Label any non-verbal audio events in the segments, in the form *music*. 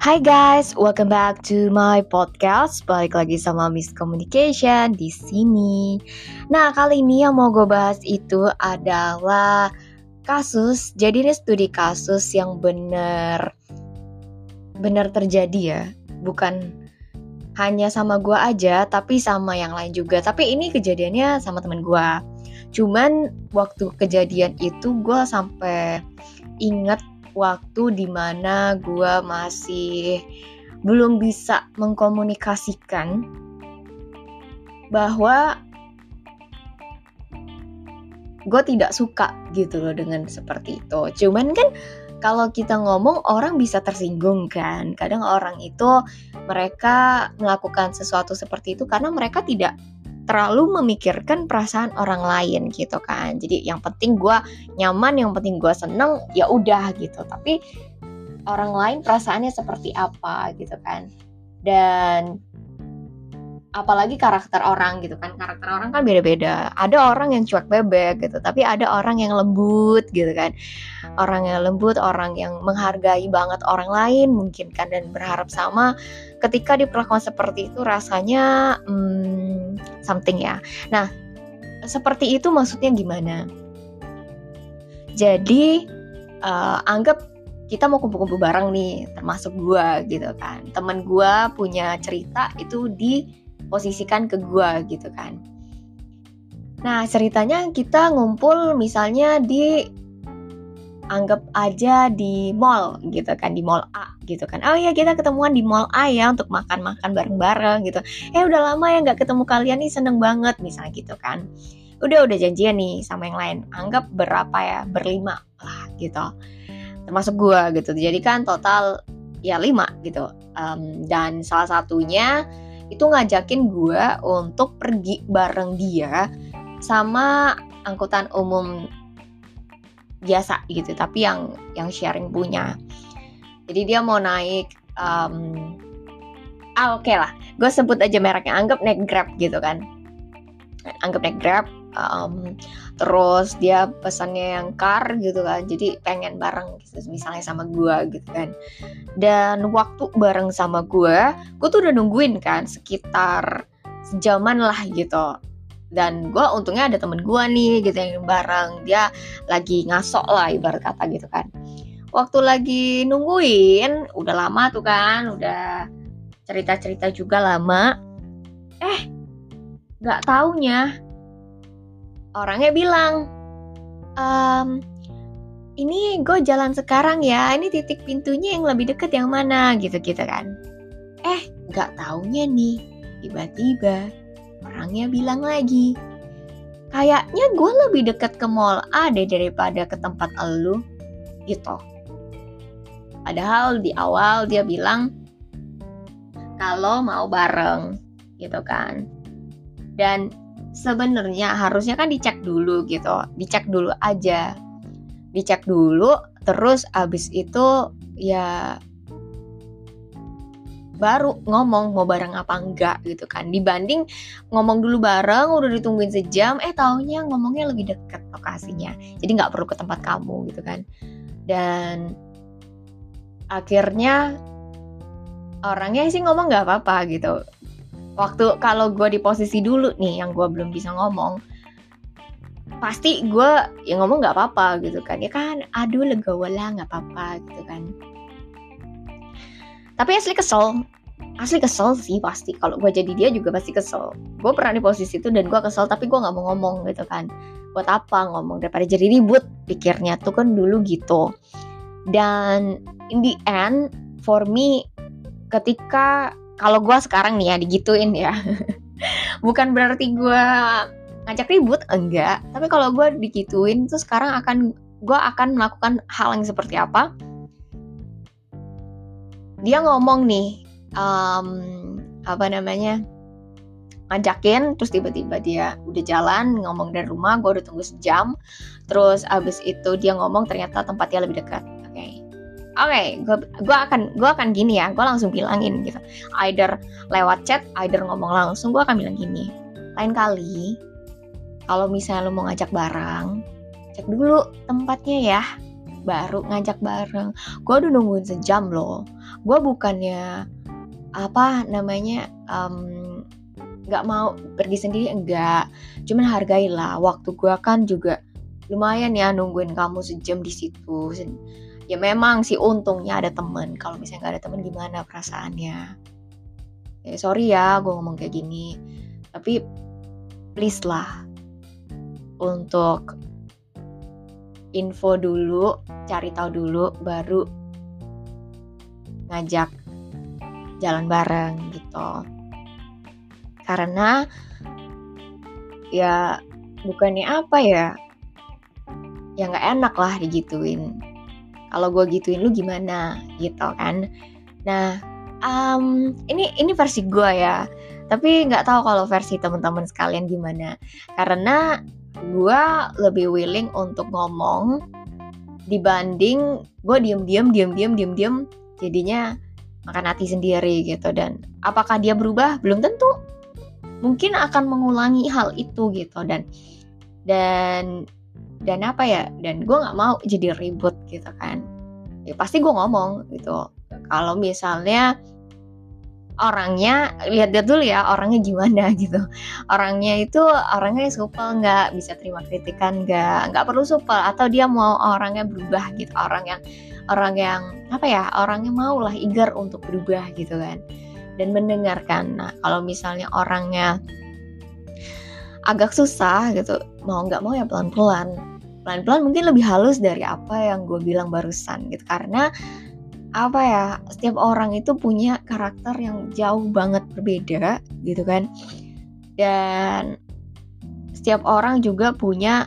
Hai guys, welcome back to my podcast. Balik lagi sama Miss Communication di sini. Nah, kali ini yang mau gue bahas itu adalah kasus. Jadi ini studi kasus yang bener bener terjadi ya, bukan hanya sama gue aja, tapi sama yang lain juga. Tapi ini kejadiannya sama temen gue. Cuman waktu kejadian itu gue sampai inget waktu di mana gue masih belum bisa mengkomunikasikan bahwa gue tidak suka gitu loh dengan seperti itu. Cuman kan kalau kita ngomong orang bisa tersinggung kan. Kadang orang itu mereka melakukan sesuatu seperti itu karena mereka tidak terlalu memikirkan perasaan orang lain gitu kan. Jadi yang penting gue nyaman yang penting gue seneng ya udah gitu. Tapi orang lain perasaannya seperti apa gitu kan. Dan apalagi karakter orang gitu kan. Karakter orang kan beda-beda. Ada orang yang cuek bebek gitu tapi ada orang yang lembut gitu kan. Orang yang lembut orang yang menghargai banget orang lain mungkin kan dan berharap sama. Ketika diperlakukan seperti itu rasanya hmm, something ya. Nah seperti itu maksudnya gimana? Jadi uh, anggap kita mau kumpul-kumpul bareng nih termasuk gue gitu kan. Temen gue punya cerita itu di posisikan ke gue gitu kan. Nah ceritanya kita ngumpul misalnya di anggap aja di mall gitu kan di mall A gitu kan. Oh ya kita ketemuan di mall A ya untuk makan-makan bareng-bareng gitu. Eh udah lama ya nggak ketemu kalian nih seneng banget misalnya gitu kan. Udah udah janjian nih sama yang lain. Anggap berapa ya berlima lah gitu. Termasuk gue gitu. Jadi kan total ya lima gitu. Um, dan salah satunya itu ngajakin gue untuk pergi bareng dia sama angkutan umum biasa gitu tapi yang yang sharing punya. Jadi dia mau naik um, ah oke okay lah. Gue sebut aja mereknya anggap naik grab gitu kan. Anggap naik grab um, terus dia pesannya yang car gitu kan jadi pengen bareng gitu misalnya sama gue gitu kan. Dan waktu bareng sama gue gue tuh udah nungguin kan sekitar sejaman lah gitu. Dan gue untungnya ada temen gue nih gitu yang bareng dia lagi ngasok lah ibarat kata gitu kan. Waktu lagi nungguin udah lama tuh kan udah cerita-cerita juga lama eh nggak taunya orangnya bilang ehm, ini gue jalan sekarang ya ini titik pintunya yang lebih deket yang mana? Gitu gitu kan. Eh nggak taunya nih tiba-tiba orangnya bilang lagi kayaknya gue lebih deket ke mall A deh daripada ke tempat elu gitu. Padahal di awal dia bilang kalau mau bareng gitu kan. Dan sebenarnya harusnya kan dicek dulu gitu. Dicek dulu aja. Dicek dulu terus abis itu ya baru ngomong mau bareng apa enggak gitu kan. Dibanding ngomong dulu bareng udah ditungguin sejam eh taunya ngomongnya lebih deket lokasinya. Jadi nggak perlu ke tempat kamu gitu kan. Dan akhirnya orangnya sih ngomong nggak apa-apa gitu waktu kalau gue di posisi dulu nih yang gue belum bisa ngomong pasti gue ya ngomong nggak apa-apa gitu kan. Ya kan aduh legawa lah nggak apa-apa gitu kan. Tapi asli kesel. Asli kesel sih pasti. Kalau gue jadi dia juga pasti kesel. Gue pernah di posisi itu dan gue kesel tapi gue nggak mau ngomong gitu kan. Buat apa ngomong? Daripada jadi ribut pikirnya. Tuh kan dulu gitu. Dan in the end for me ketika kalau gue sekarang nih ya digituin ya. *laughs* Bukan berarti gue ngajak ribut enggak. Tapi kalau gue digituin tuh sekarang akan gue akan melakukan hal yang seperti apa? Dia ngomong nih um, apa namanya ngajakin terus tiba-tiba dia udah jalan ngomong dari rumah gue udah tunggu sejam. Terus abis itu dia ngomong ternyata tempatnya lebih dekat okay, gue akan gue akan gini ya. Gue langsung bilangin gitu. Either lewat chat either ngomong langsung gue akan bilang gini. Lain kali kalau misalnya lo mau ngajak barang cek dulu tempatnya ya. Baru ngajak bareng. Gue udah nungguin sejam loh. Gue bukannya apa namanya um, mau pergi sendiri enggak. Cuman hargailah. Waktu gue kan juga lumayan ya nungguin kamu sejam di situ ya memang sih untungnya ada temen. Kalau misalnya nggak ada temen gimana perasaannya? Ya sorry ya gue ngomong kayak gini. Tapi please lah. Untuk info dulu cari tahu dulu baru ngajak jalan bareng gitu. Karena ya bukannya apa ya? Ya nggak enak lah digituin kalau gue gituin lu gimana gitu kan. Nah um, ini ini versi gue ya. Tapi nggak tahu kalau versi teman-teman sekalian gimana. Karena gue lebih willing untuk ngomong dibanding gue diem diem diem diem diem diem jadinya makan hati sendiri gitu. Dan apakah dia berubah? Belum tentu. Mungkin akan mengulangi hal itu gitu. Dan dan dan apa ya dan gue nggak mau jadi ribut gitu kan. Ya pasti gue ngomong gitu. Kalau misalnya orangnya lihat-lihat dulu ya orangnya gimana *laughs* gitu. Orangnya itu orangnya supel nggak bisa terima kritikan nggak nggak perlu supel. Atau dia mau orangnya berubah gitu orang yang orang yang apa ya orangnya mau lah eager untuk berubah gitu kan. Dan mendengarkan. Nah kalau misalnya orangnya agak susah gitu mau nggak mau ya pelan-pelan pelan-pelan mungkin lebih halus dari apa yang gue bilang barusan gitu. Karena apa ya setiap orang itu punya karakter yang jauh banget berbeda gitu kan. Dan setiap orang juga punya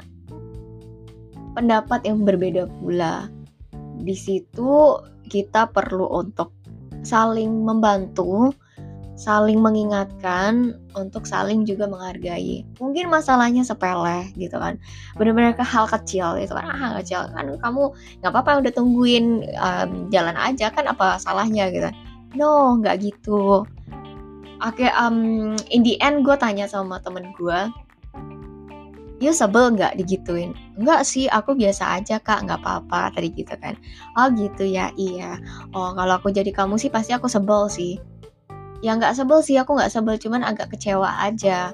pendapat yang berbeda pula. Di situ kita perlu untuk saling membantu saling mengingatkan untuk saling juga menghargai. Mungkin masalahnya sepele gitu kan, benar-benar ke hal kecil itu kan, ah kecil kan kamu nggak apa-apa udah tungguin um, jalan aja kan apa salahnya gitu. No nggak gitu. Oke, okay, um, in the end gue tanya sama temen gue, you sebel nggak digituin? Enggak sih, aku biasa aja kak, nggak apa-apa tadi gitu kan. Oh gitu ya, iya. Oh kalau aku jadi kamu sih pasti aku sebel sih ya nggak sebel sih aku nggak sebel cuman agak kecewa aja.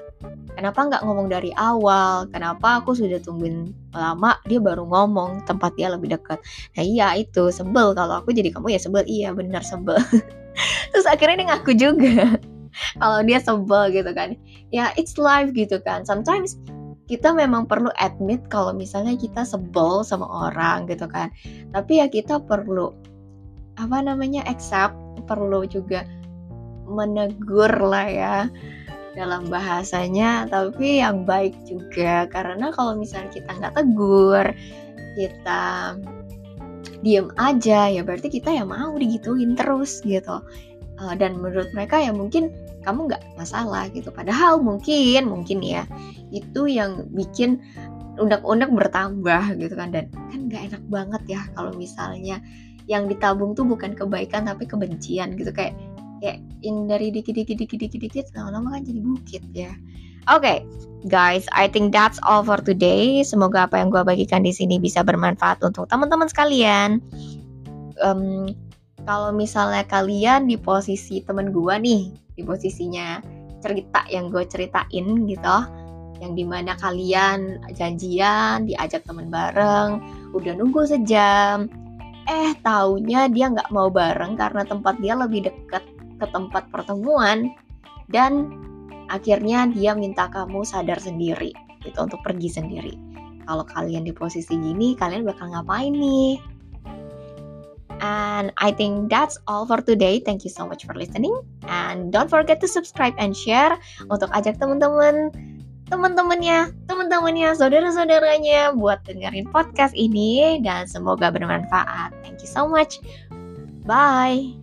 Kenapa nggak ngomong dari awal? Kenapa aku sudah tungguin lama? Dia baru ngomong tempat dia lebih dekat. Nah iya itu sebel. Kalau aku jadi kamu ya sebel. Iya benar sebel. *laughs* Terus akhirnya dia ngaku juga. *laughs* Kalau dia sebel gitu kan. Ya it's life gitu kan. Sometimes kita memang perlu admit kalau misalnya kita sebel sama orang gitu kan. Tapi ya kita perlu apa namanya accept perlu juga menegur lah ya dalam bahasanya tapi yang baik juga. Karena kalau misalnya kita nggak tegur kita diem aja ya berarti kita ya mau digituin terus gitu. Uh, dan menurut mereka ya mungkin kamu nggak masalah gitu. Padahal mungkin mungkin ya itu yang bikin undak-undak bertambah gitu kan. Dan kan nggak enak banget ya kalau misalnya yang ditabung tuh bukan kebaikan tapi kebencian gitu. Kayak kayak yang dari dikit-dikit dikit-dikit dikit lama-lama kan jadi bukit ya. Oke, okay, guys, I think that's all for today. Semoga apa yang gue bagikan di sini bisa bermanfaat untuk teman-teman sekalian. Um, kalau misalnya kalian di posisi temen gue nih, di posisinya cerita yang gue ceritain gitu, yang di mana kalian janjian, diajak temen bareng, udah nunggu sejam, eh taunya dia nggak mau bareng karena tempat dia lebih deket ke tempat pertemuan dan akhirnya dia minta kamu sadar sendiri gitu untuk pergi sendiri. Kalau kalian di posisi gini, kalian bakal ngapain nih? And I think that's all for today. Thank you so much for listening. And don't forget to subscribe and share untuk ajak teman-teman teman-temannya, teman-temannya, saudara-saudaranya buat dengerin podcast ini dan semoga bermanfaat. Thank you so much. Bye.